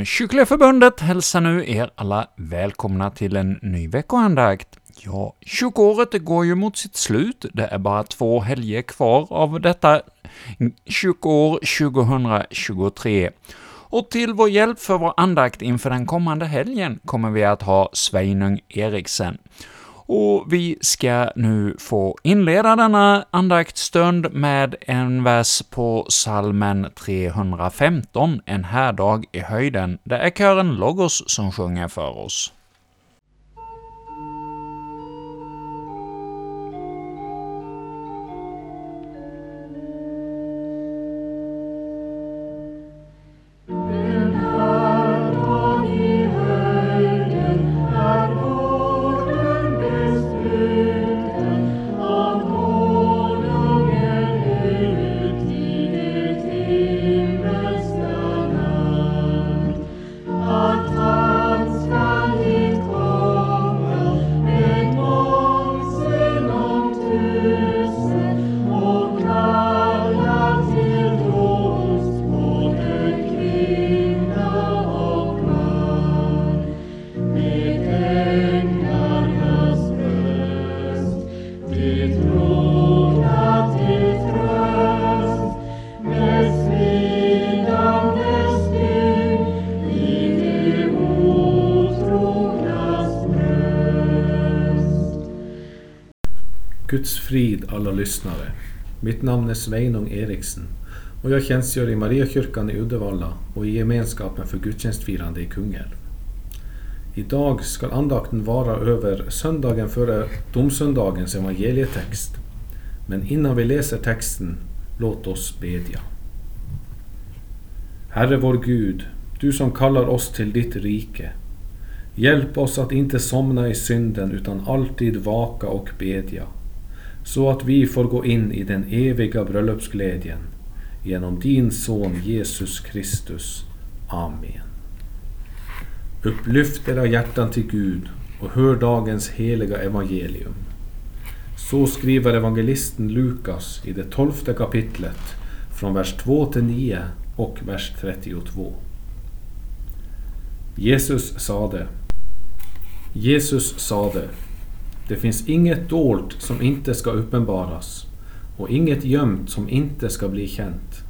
från Kyrkliga Förbundet hälsar nu er alla välkomna till en ny veckoandakt. Ja, kyrkoåret går ju mot sitt slut. Det är bara två helger kvar av detta kyrkoår 2023. Och till vår hjälp för vår andakt inför den kommande helgen kommer vi att ha Sveinung Eriksen. Och vi ska nu få inleda denna andaktsstund med en vers på salmen 315, En härdag i höjden. Det är kören Logos som sjunger för oss. Alla lyssnare. Mitt namn är Sveinung Eriksen och jag tjänstgör i Mariakyrkan i Uddevalla och i gemenskapen för gudstjänstfirande i Kungälv. Idag ska andakten vara över söndagen före domsöndagens evangelietext. Men innan vi läser texten, låt oss bedja. Herre vår Gud, du som kallar oss till ditt rike. Hjälp oss att inte somna i synden utan alltid vaka och bedja så att vi får gå in i den eviga bröllopsglädjen genom din son Jesus Kristus. Amen. Upplyft era hjärtan till Gud och hör dagens heliga evangelium. Så skriver evangelisten Lukas i det tolfte kapitlet från vers 2 till 9 och vers 32. Jesus sade Jesus sade det finns inget dolt som inte ska uppenbaras och inget gömt som inte ska bli känt.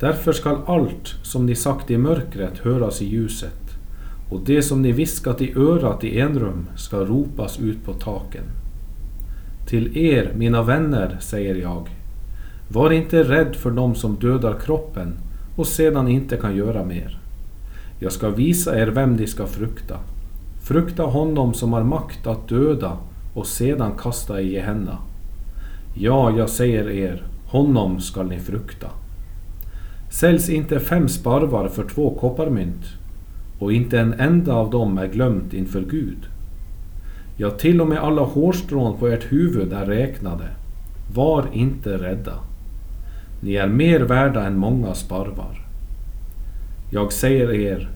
Därför skall allt som ni sagt i mörkret höras i ljuset och det som ni viskat i örat i enrum ska ropas ut på taken. Till er, mina vänner, säger jag, var inte rädd för dem som dödar kroppen och sedan inte kan göra mer. Jag ska visa er vem ni ska frukta. Frukta honom som har makt att döda och sedan kasta i Gehenna. Ja, jag säger er, honom skall ni frukta. Säljs inte fem sparvar för två kopparmynt, och inte en enda av dem är glömt inför Gud. Ja, till och med alla hårstrån på ert huvud är räknade. Var inte rädda. Ni är mer värda än många sparvar. Jag säger er,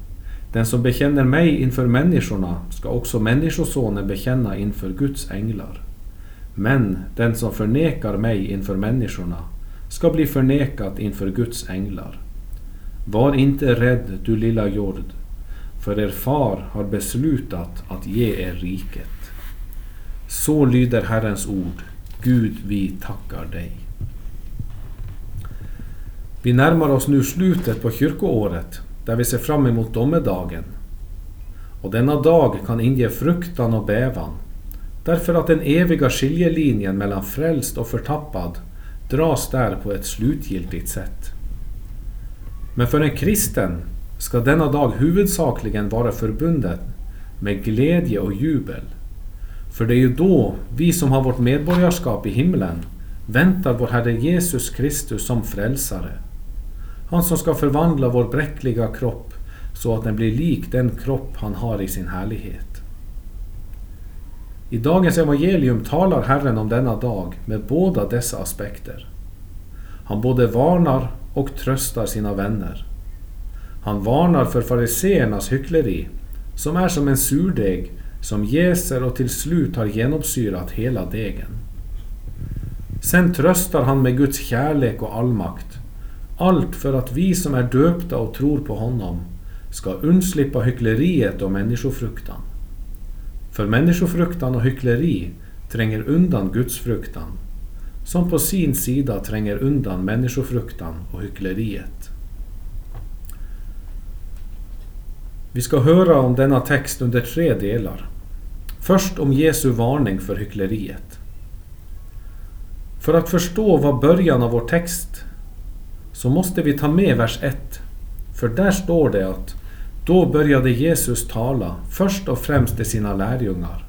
den som bekänner mig inför människorna ska också Människosonen bekänna inför Guds änglar. Men den som förnekar mig inför människorna ska bli förnekad inför Guds änglar. Var inte rädd, du lilla jord, för er far har beslutat att ge er riket. Så lyder Herrens ord. Gud, vi tackar dig. Vi närmar oss nu slutet på kyrkoåret där vi ser fram emot domedagen. Och denna dag kan inge fruktan och bävan, därför att den eviga skiljelinjen mellan frälst och förtappad dras där på ett slutgiltigt sätt. Men för en kristen ska denna dag huvudsakligen vara förbunden med glädje och jubel. För det är ju då vi som har vårt medborgarskap i himlen väntar vår Herre Jesus Kristus som frälsare. Han som ska förvandla vår bräckliga kropp så att den blir lik den kropp han har i sin härlighet. I dagens evangelium talar Herren om denna dag med båda dessa aspekter. Han både varnar och tröstar sina vänner. Han varnar för fariseernas hyckleri, som är som en surdeg som jäser och till slut har genomsyrat hela degen. Sen tröstar han med Guds kärlek och allmakt allt för att vi som är döpta och tror på honom ska undslippa hyckleriet och människofruktan. För människofruktan och hyckleri tränger undan gudsfruktan, som på sin sida tränger undan människofruktan och hyckleriet. Vi ska höra om denna text under tre delar. Först om Jesu varning för hyckleriet. För att förstå vad början av vår text så måste vi ta med vers 1. För där står det att då började Jesus tala först och främst till sina lärjungar.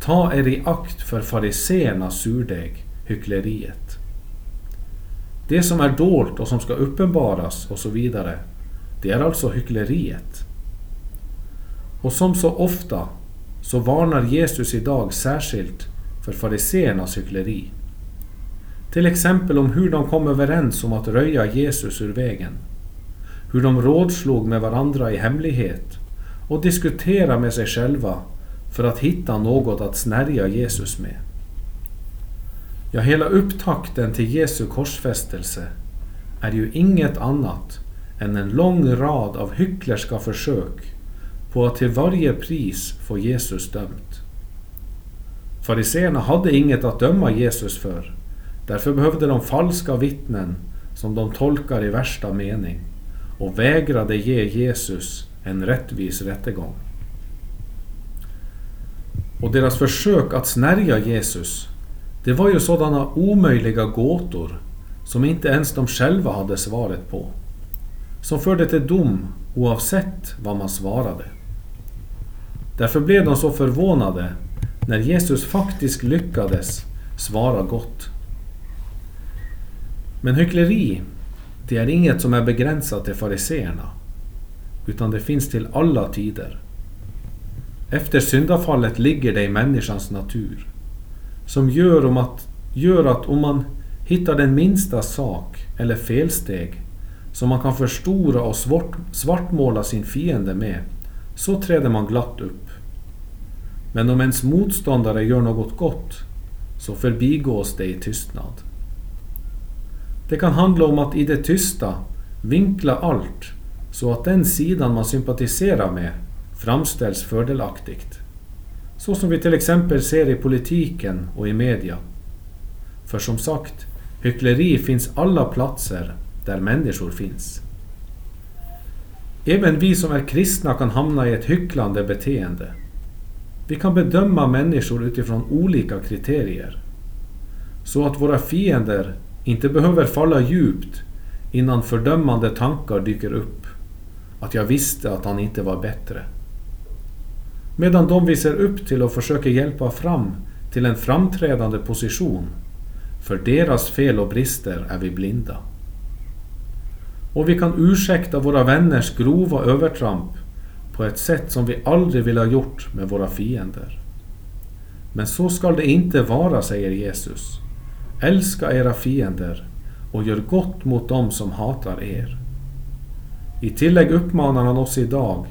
Ta er i akt för fariseernas surdeg, hyckleriet. Det som är dolt och som ska uppenbaras och så vidare, det är alltså hyckleriet. Och som så ofta så varnar Jesus idag särskilt för fariseernas hyckleri. Till exempel om hur de kom överens om att röja Jesus ur vägen. Hur de rådslog med varandra i hemlighet och diskuterade med sig själva för att hitta något att snärja Jesus med. Ja, hela upptakten till Jesu korsfästelse är ju inget annat än en lång rad av hycklerska försök på att till varje pris få Jesus dömt. Fariseerna hade inget att döma Jesus för. Därför behövde de falska vittnen som de tolkar i värsta mening och vägrade ge Jesus en rättvis rättegång. Och deras försök att snärja Jesus, det var ju sådana omöjliga gåtor som inte ens de själva hade svaret på. Som förde till dom oavsett vad man svarade. Därför blev de så förvånade när Jesus faktiskt lyckades svara gott. Men hyckleri, det är inget som är begränsat till fariseerna, utan det finns till alla tider. Efter syndafallet ligger det i människans natur, som gör, om att, gör att om man hittar den minsta sak eller felsteg som man kan förstora och svart, svartmåla sin fiende med, så träder man glatt upp. Men om ens motståndare gör något gott, så förbigås det i tystnad. Det kan handla om att i det tysta vinkla allt så att den sidan man sympatiserar med framställs fördelaktigt. Så som vi till exempel ser i politiken och i media. För som sagt, hyckleri finns alla platser där människor finns. Även vi som är kristna kan hamna i ett hycklande beteende. Vi kan bedöma människor utifrån olika kriterier. Så att våra fiender inte behöver falla djupt innan fördömande tankar dyker upp. Att jag visste att han inte var bättre. Medan de vi ser upp till och försöker hjälpa fram till en framträdande position. För deras fel och brister är vi blinda. Och vi kan ursäkta våra vänners grova övertramp på ett sätt som vi aldrig vill ha gjort med våra fiender. Men så skall det inte vara, säger Jesus. Älska era fiender och gör gott mot dem som hatar er. I tillägg uppmanar han oss idag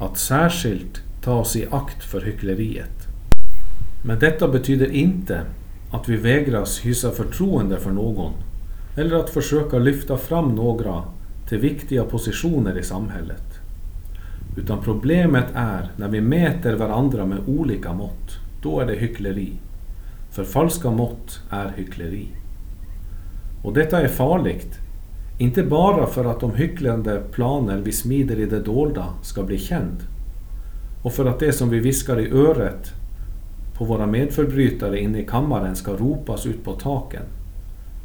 att särskilt ta oss i akt för hyckleriet. Men detta betyder inte att vi vägras hysa förtroende för någon eller att försöka lyfta fram några till viktiga positioner i samhället. Utan problemet är när vi mäter varandra med olika mått. Då är det hyckleri. För falska mått är hyckleri. Och detta är farligt. Inte bara för att de hycklande planer vi smider i det dolda ska bli känd. Och för att det som vi viskar i öret på våra medförbrytare inne i kammaren ska ropas ut på taken.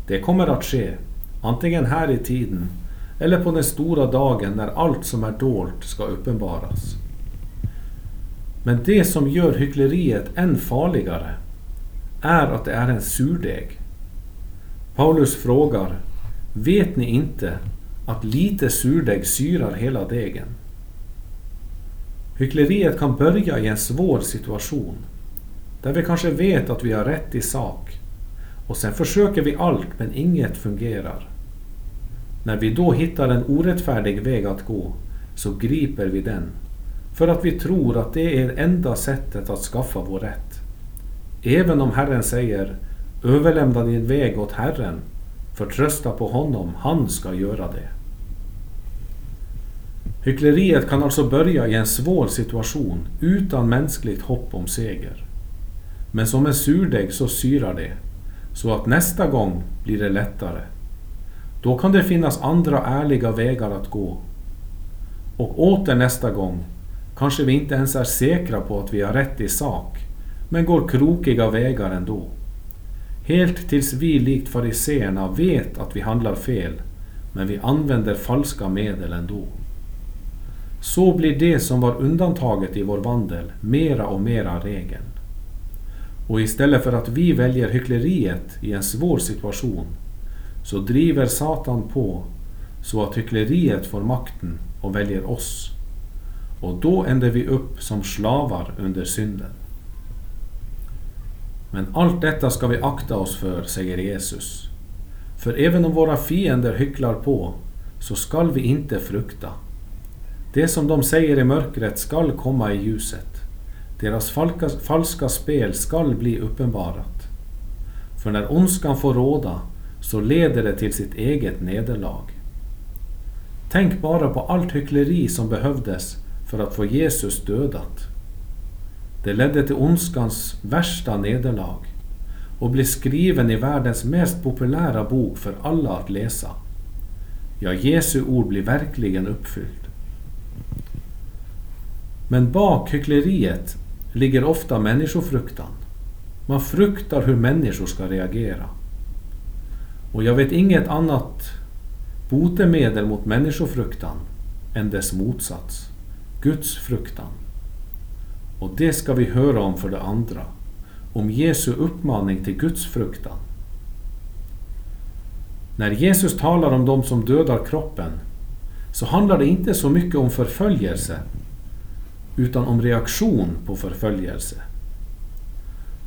Det kommer att ske, antingen här i tiden eller på den stora dagen när allt som är dolt ska uppenbaras. Men det som gör hyckleriet än farligare är att det är en surdeg. Paulus frågar, vet ni inte att lite surdeg syrar hela degen? Hyckleriet kan börja i en svår situation, där vi kanske vet att vi har rätt i sak, och sen försöker vi allt men inget fungerar. När vi då hittar en orättfärdig väg att gå, så griper vi den, för att vi tror att det är enda sättet att skaffa vår rätt. Även om Herren säger Överlämna din väg åt Herren, förtrösta på honom, han ska göra det. Hyckleriet kan alltså börja i en svår situation utan mänskligt hopp om seger. Men som en surdeg så syrar det, så att nästa gång blir det lättare. Då kan det finnas andra ärliga vägar att gå. Och åter nästa gång kanske vi inte ens är säkra på att vi har rätt i sak, men går krokiga vägar ändå. Helt tills vi likt fariseerna vet att vi handlar fel, men vi använder falska medel ändå. Så blir det som var undantaget i vår vandel mera och mera regeln. Och istället för att vi väljer hyckleriet i en svår situation så driver Satan på så att hyckleriet får makten och väljer oss. Och då ändrar vi upp som slavar under synden. Men allt detta ska vi akta oss för, säger Jesus. För även om våra fiender hycklar på så skall vi inte frukta. Det som de säger i mörkret skall komma i ljuset. Deras falka, falska spel skall bli uppenbarat. För när ondskan får råda så leder det till sitt eget nederlag. Tänk bara på allt hyckleri som behövdes för att få Jesus dödat. Det ledde till ondskans värsta nederlag och blev skriven i världens mest populära bok för alla att läsa. Ja, Jesu ord blir verkligen uppfyllt. Men bak hyckleriet ligger ofta människofruktan. Man fruktar hur människor ska reagera. Och jag vet inget annat botemedel mot människofruktan än dess motsats, Guds fruktan. Och det ska vi höra om för det andra, om Jesu uppmaning till Guds fruktan. När Jesus talar om de som dödar kroppen så handlar det inte så mycket om förföljelse utan om reaktion på förföljelse.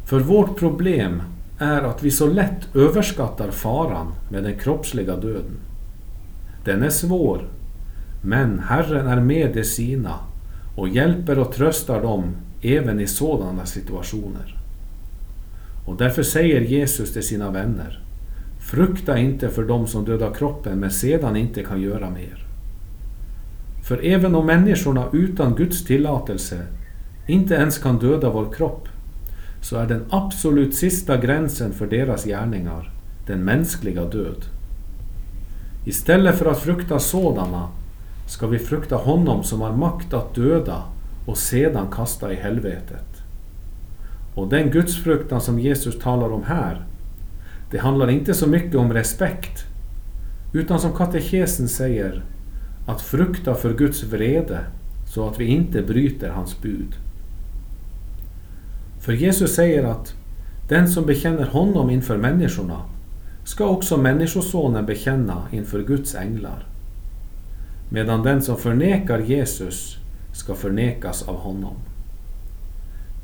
För vårt problem är att vi så lätt överskattar faran med den kroppsliga döden. Den är svår, men Herren är med de sina och hjälper och tröstar dem även i sådana situationer. Och därför säger Jesus till sina vänner Frukta inte för dem som dödar kroppen men sedan inte kan göra mer. För även om människorna utan Guds tillåtelse inte ens kan döda vår kropp så är den absolut sista gränsen för deras gärningar den mänskliga död. Istället för att frukta sådana ska vi frukta honom som har makt att döda och sedan kasta i helvetet. Och den gudsfruktan som Jesus talar om här, det handlar inte så mycket om respekt, utan som katekesen säger, att frukta för Guds vrede så att vi inte bryter hans bud. För Jesus säger att den som bekänner honom inför människorna ska också Människosonen bekänna inför Guds änglar. Medan den som förnekar Jesus ska förnekas av honom.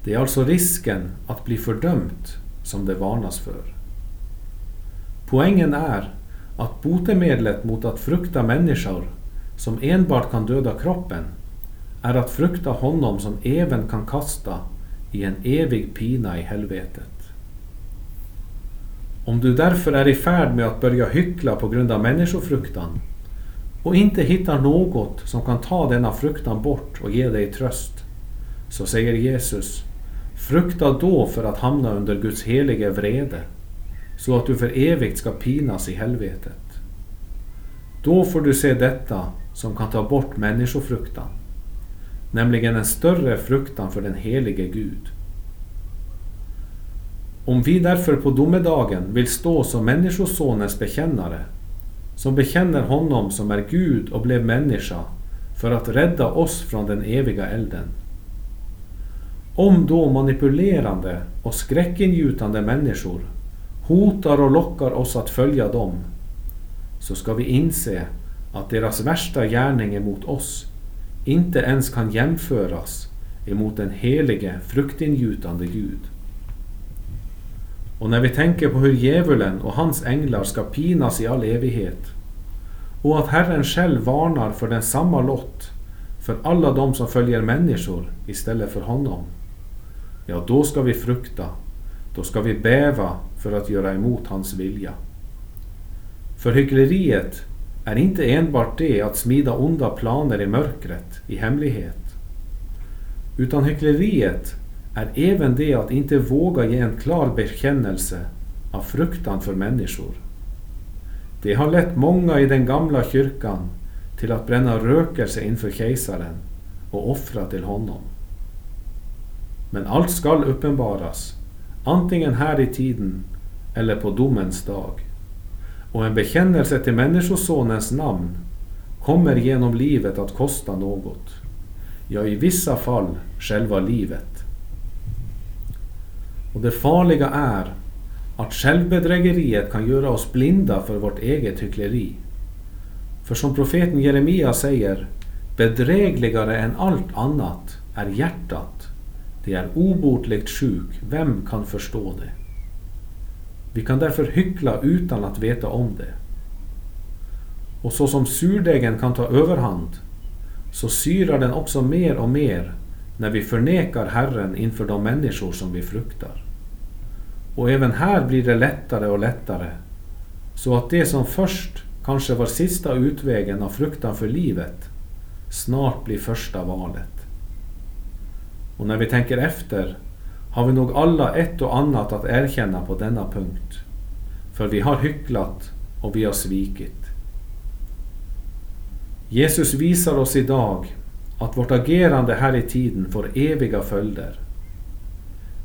Det är alltså risken att bli fördömt som det varnas för. Poängen är att botemedlet mot att frukta människor som enbart kan döda kroppen är att frukta honom som även kan kasta i en evig pina i helvetet. Om du därför är i färd med att börja hyckla på grund av människofruktan och inte hittar något som kan ta denna fruktan bort och ge dig tröst, så säger Jesus Frukta då för att hamna under Guds helige vrede, så att du för evigt ska pinas i helvetet. Då får du se detta som kan ta bort människofruktan, nämligen en större fruktan för den helige Gud. Om vi därför på domedagen vill stå som Människosonens bekännare, som bekänner honom som är Gud och blev människa för att rädda oss från den eviga elden. Om då manipulerande och skräckingjutande människor hotar och lockar oss att följa dem, så ska vi inse att deras värsta gärning emot oss inte ens kan jämföras emot den helige fruktingjutande Gud. Och när vi tänker på hur djävulen och hans änglar ska pinas i all evighet och att Herren själv varnar för den samma lott för alla de som följer människor istället för honom. Ja, då ska vi frukta, då ska vi bäva för att göra emot hans vilja. För hyckleriet är inte enbart det att smida onda planer i mörkret, i hemlighet. Utan hyckleriet är även det att inte våga ge en klar bekännelse av fruktan för människor. Det har lett många i den gamla kyrkan till att bränna rökelse inför kejsaren och offra till honom. Men allt skall uppenbaras, antingen här i tiden eller på domens dag. Och en bekännelse till Människosonens namn kommer genom livet att kosta något. Ja, i vissa fall själva livet. Och det farliga är att självbedrägeriet kan göra oss blinda för vårt eget hyckleri. För som profeten Jeremia säger, bedrägligare än allt annat är hjärtat. Det är obotligt sjuk, vem kan förstå det? Vi kan därför hyckla utan att veta om det. Och så som surdegen kan ta överhand, så syrar den också mer och mer när vi förnekar Herren inför de människor som vi fruktar. Och även här blir det lättare och lättare, så att det som först kanske var sista utvägen av fruktan för livet, snart blir första valet. Och när vi tänker efter har vi nog alla ett och annat att erkänna på denna punkt. För vi har hycklat och vi har svikit. Jesus visar oss idag att vårt agerande här i tiden får eviga följder.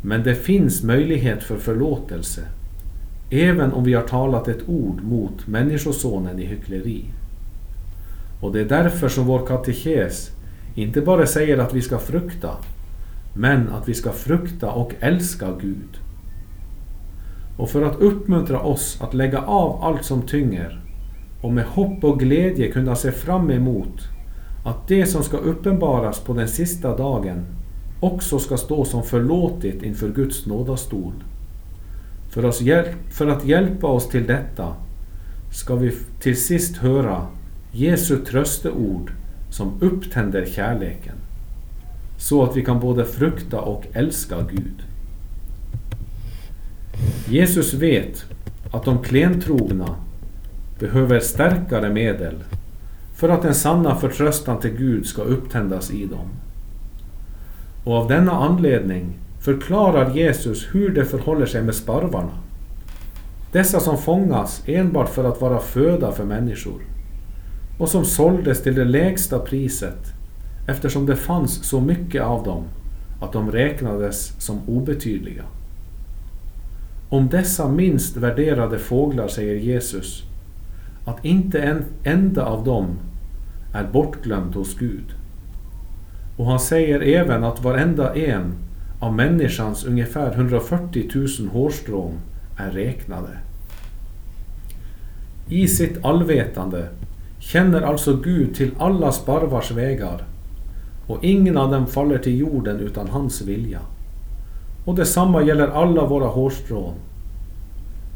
Men det finns möjlighet för förlåtelse, även om vi har talat ett ord mot Människosonen i hyckleri. Och det är därför som vår katekes inte bara säger att vi ska frukta, men att vi ska frukta och älska Gud. Och för att uppmuntra oss att lägga av allt som tynger och med hopp och glädje kunna se fram emot att det som ska uppenbaras på den sista dagen också ska stå som förlåtet inför Guds nådastol. För, för att hjälpa oss till detta ska vi till sist höra Jesu trösteord som upptänder kärleken så att vi kan både frukta och älska Gud. Jesus vet att de klentrogna behöver starkare medel för att den sanna förtröstan till Gud ska upptändas i dem. Och av denna anledning förklarar Jesus hur det förhåller sig med sparvarna. Dessa som fångas enbart för att vara föda för människor och som såldes till det lägsta priset eftersom det fanns så mycket av dem att de räknades som obetydliga. Om dessa minst värderade fåglar säger Jesus att inte en enda av dem är bortglömd hos Gud. Och han säger även att varenda en av människans ungefär 140 000 hårstrån är räknade. I sitt allvetande känner alltså Gud till alla sparvars vägar och ingen av dem faller till jorden utan hans vilja. Och detsamma gäller alla våra hårstrån.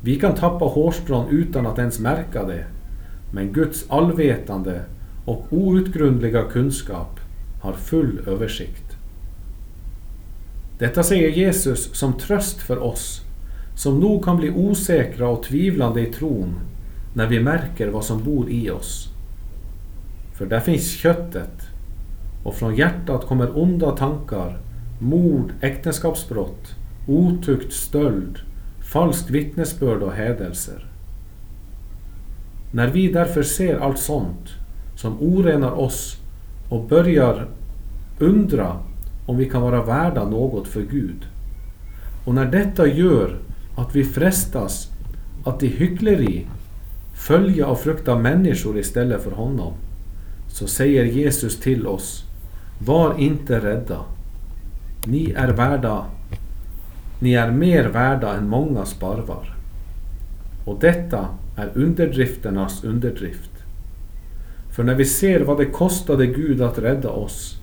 Vi kan tappa hårstrån utan att ens märka det, men Guds allvetande och outgrundliga kunskap har full översikt. Detta säger Jesus som tröst för oss som nog kan bli osäkra och tvivlande i tron när vi märker vad som bor i oss. För där finns köttet och från hjärtat kommer onda tankar, mord, äktenskapsbrott, otukt, stöld, falskt vittnesbörd och hädelser. När vi därför ser allt sånt som orenar oss och börjar undra om vi kan vara värda något för Gud. Och när detta gör att vi frestas att i hyckleri följa och frukta människor istället för honom, så säger Jesus till oss var inte rädda. Ni är värda ni är mer värda än många sparvar. Och detta är underdrifternas underdrift. För när vi ser vad det kostade Gud att rädda oss,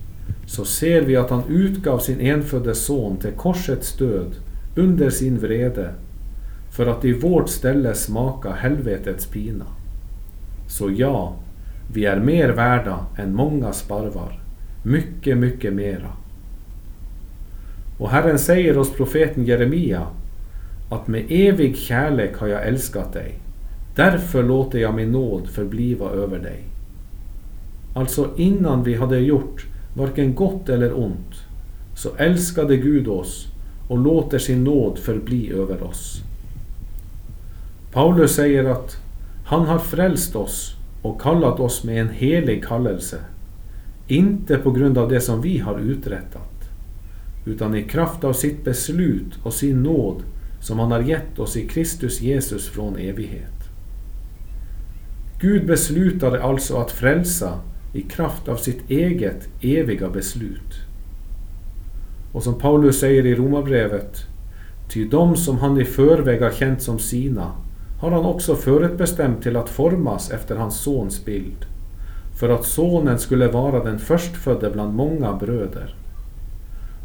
så ser vi att han utgav sin enfödde son till korsets död under sin vrede, för att i vårt ställe smaka helvetets pina. Så ja, vi är mer värda än många sparvar. Mycket, mycket mera. Och Herren säger hos profeten Jeremia att med evig kärlek har jag älskat dig. Därför låter jag min nåd förbliva över dig. Alltså innan vi hade gjort varken gott eller ont, så älskade Gud oss och låter sin nåd förbli över oss. Paulus säger att han har frälst oss och kallat oss med en helig kallelse. Inte på grund av det som vi har uträttat, utan i kraft av sitt beslut och sin nåd som han har gett oss i Kristus Jesus från evighet. Gud beslutade alltså att frälsa i kraft av sitt eget eviga beslut. Och som Paulus säger i Romarbrevet, ty de som han i förväg har känt som sina har han också förutbestämt till att formas efter hans sons bild, för att sonen skulle vara den förstfödde bland många bröder.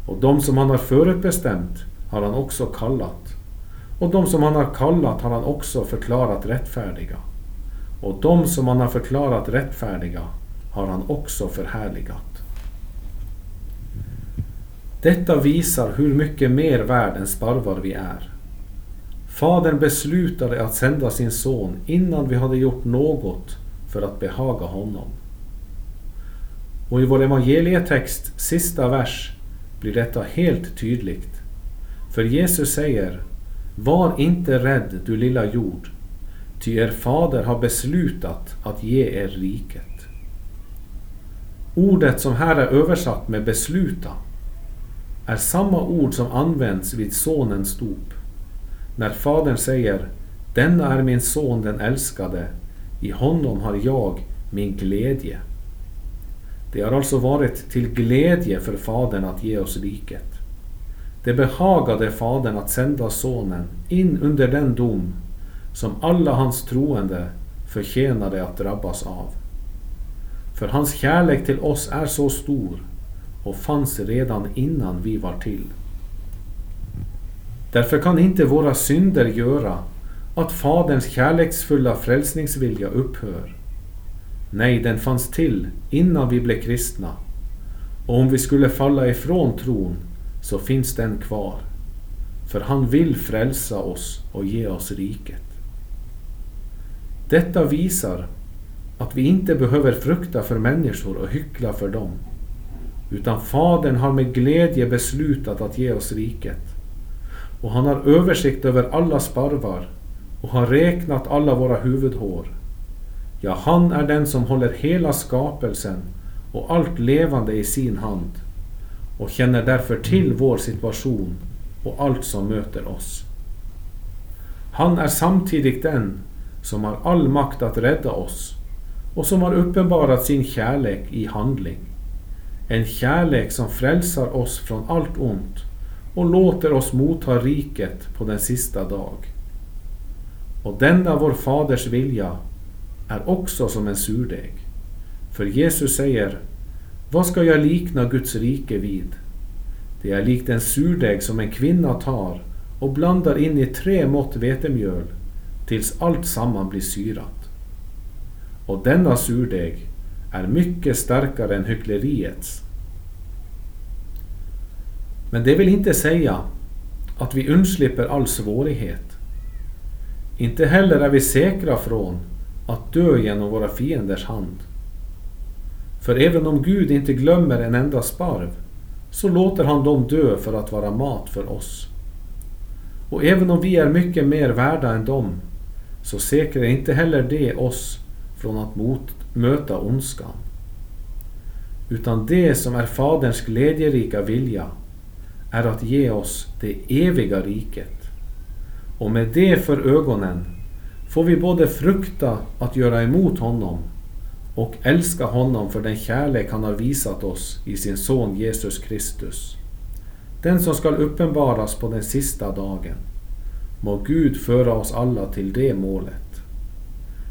Och de som han har förutbestämt har han också kallat, och de som han har kallat har han också förklarat rättfärdiga. Och de som han har förklarat rättfärdiga har han också förhärligat. Detta visar hur mycket mer värd än sparvar vi är. Fadern beslutade att sända sin son innan vi hade gjort något för att behaga honom. Och i vår evangelietext sista vers blir detta helt tydligt. För Jesus säger Var inte rädd du lilla jord, ty er fader har beslutat att ge er riket. Ordet som här är översatt med besluta är samma ord som används vid sonens dop. När fadern säger Denna är min son den älskade, i honom har jag min glädje. Det har alltså varit till glädje för fadern att ge oss riket. Det behagade fadern att sända sonen in under den dom som alla hans troende förtjänade att drabbas av. För hans kärlek till oss är så stor och fanns redan innan vi var till. Därför kan inte våra synder göra att Faderns kärleksfulla frälsningsvilja upphör. Nej, den fanns till innan vi blev kristna. Och om vi skulle falla ifrån tron så finns den kvar. För han vill frälsa oss och ge oss riket. Detta visar att vi inte behöver frukta för människor och hyckla för dem. Utan Fadern har med glädje beslutat att ge oss riket. Och han har översikt över alla sparvar och har räknat alla våra huvudhår. Ja, han är den som håller hela skapelsen och allt levande i sin hand och känner därför till vår situation och allt som möter oss. Han är samtidigt den som har all makt att rädda oss och som har uppenbarat sin kärlek i handling. En kärlek som frälsar oss från allt ont och låter oss motta riket på den sista dag. Och denna vår Faders vilja är också som en surdeg. För Jesus säger, vad ska jag likna Guds rike vid? Det är likt en surdeg som en kvinna tar och blandar in i tre mått vetemjöl tills allt samman blir syrat. Och denna surdeg är mycket starkare än hyckleriets. Men det vill inte säga att vi undslipper all svårighet. Inte heller är vi säkra från att dö genom våra fienders hand. För även om Gud inte glömmer en enda sparv, så låter han dem dö för att vara mat för oss. Och även om vi är mycket mer värda än dem, så säkrar inte heller det oss från att mot, möta ondskan. Utan det som är Faderns glädjerika vilja är att ge oss det eviga riket. Och med det för ögonen får vi både frukta att göra emot honom och älska honom för den kärlek han har visat oss i sin son Jesus Kristus. Den som skall uppenbaras på den sista dagen. Må Gud föra oss alla till det målet.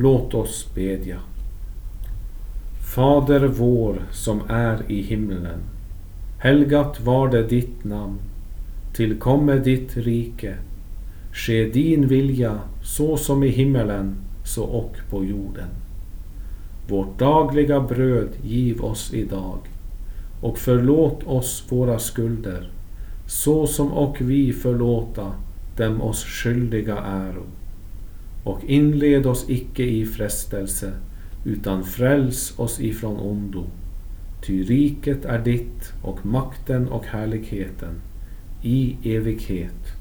Låt oss bedja. Fader vår som är i himlen. Helgat var det ditt namn. Tillkomme ditt rike. Ske din vilja så som i himmelen så och på jorden. Vårt dagliga bröd giv oss idag och förlåt oss våra skulder så som och vi förlåta dem oss skyldiga äro. Och inled oss icke i frestelse utan fräls oss ifrån ondo. Ty riket är ditt och makten och härligheten i evighet.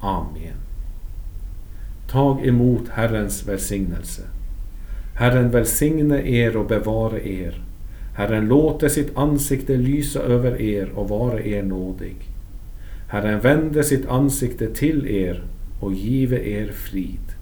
Amen. Tag emot Herrens välsignelse. Herren välsigne er och bevare er. Herren låte sitt ansikte lysa över er och vara er nådig. Herren vände sitt ansikte till er och give er frid.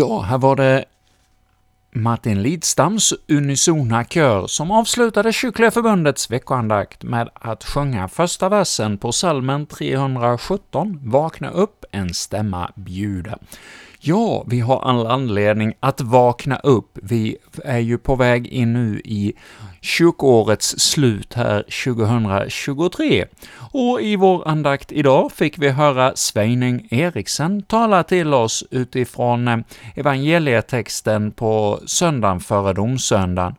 Ja, här var det Martin Lidstams unisona kör som avslutade Kyrkliga Förbundets veckoandakt med att sjunga första versen på salmen 317, ”Vakna upp, en stämma bjuda”. Ja, vi har all anledning att vakna upp. Vi är ju på väg in nu i kyrkårets slut här 2023. Och i vår andakt idag fick vi höra Sveining Eriksen tala till oss utifrån eh, evangelietexten på söndagen före domsöndagen.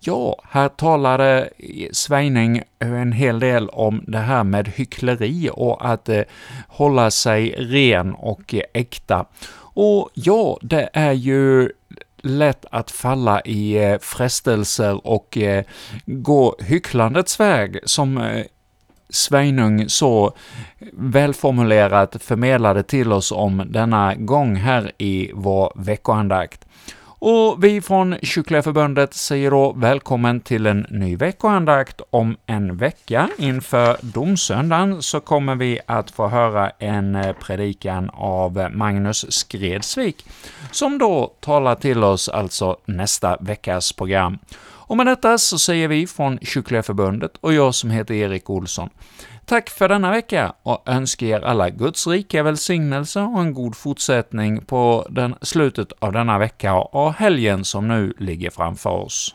Ja, här talade Sveining en hel del om det här med hyckleri och att eh, hålla sig ren och eh, äkta. Och ja, det är ju lätt att falla i eh, frestelser och eh, gå hycklandets väg, som eh, Sveinung så välformulerat förmedlade till oss om denna gång här i vår veckoandakt. Och vi från Kyrkliga Förbundet säger då välkommen till en ny veckoandakt om en vecka. Inför domsöndagen så kommer vi att få höra en eh, predikan av Magnus Skredsvik, som då talar till oss alltså nästa veckas program. Och med detta så säger vi från Kyrkliga Förbundet och jag som heter Erik Olsson, Tack för denna vecka och önskar er alla Guds rika välsignelse och en god fortsättning på den, slutet av denna vecka och helgen som nu ligger framför oss.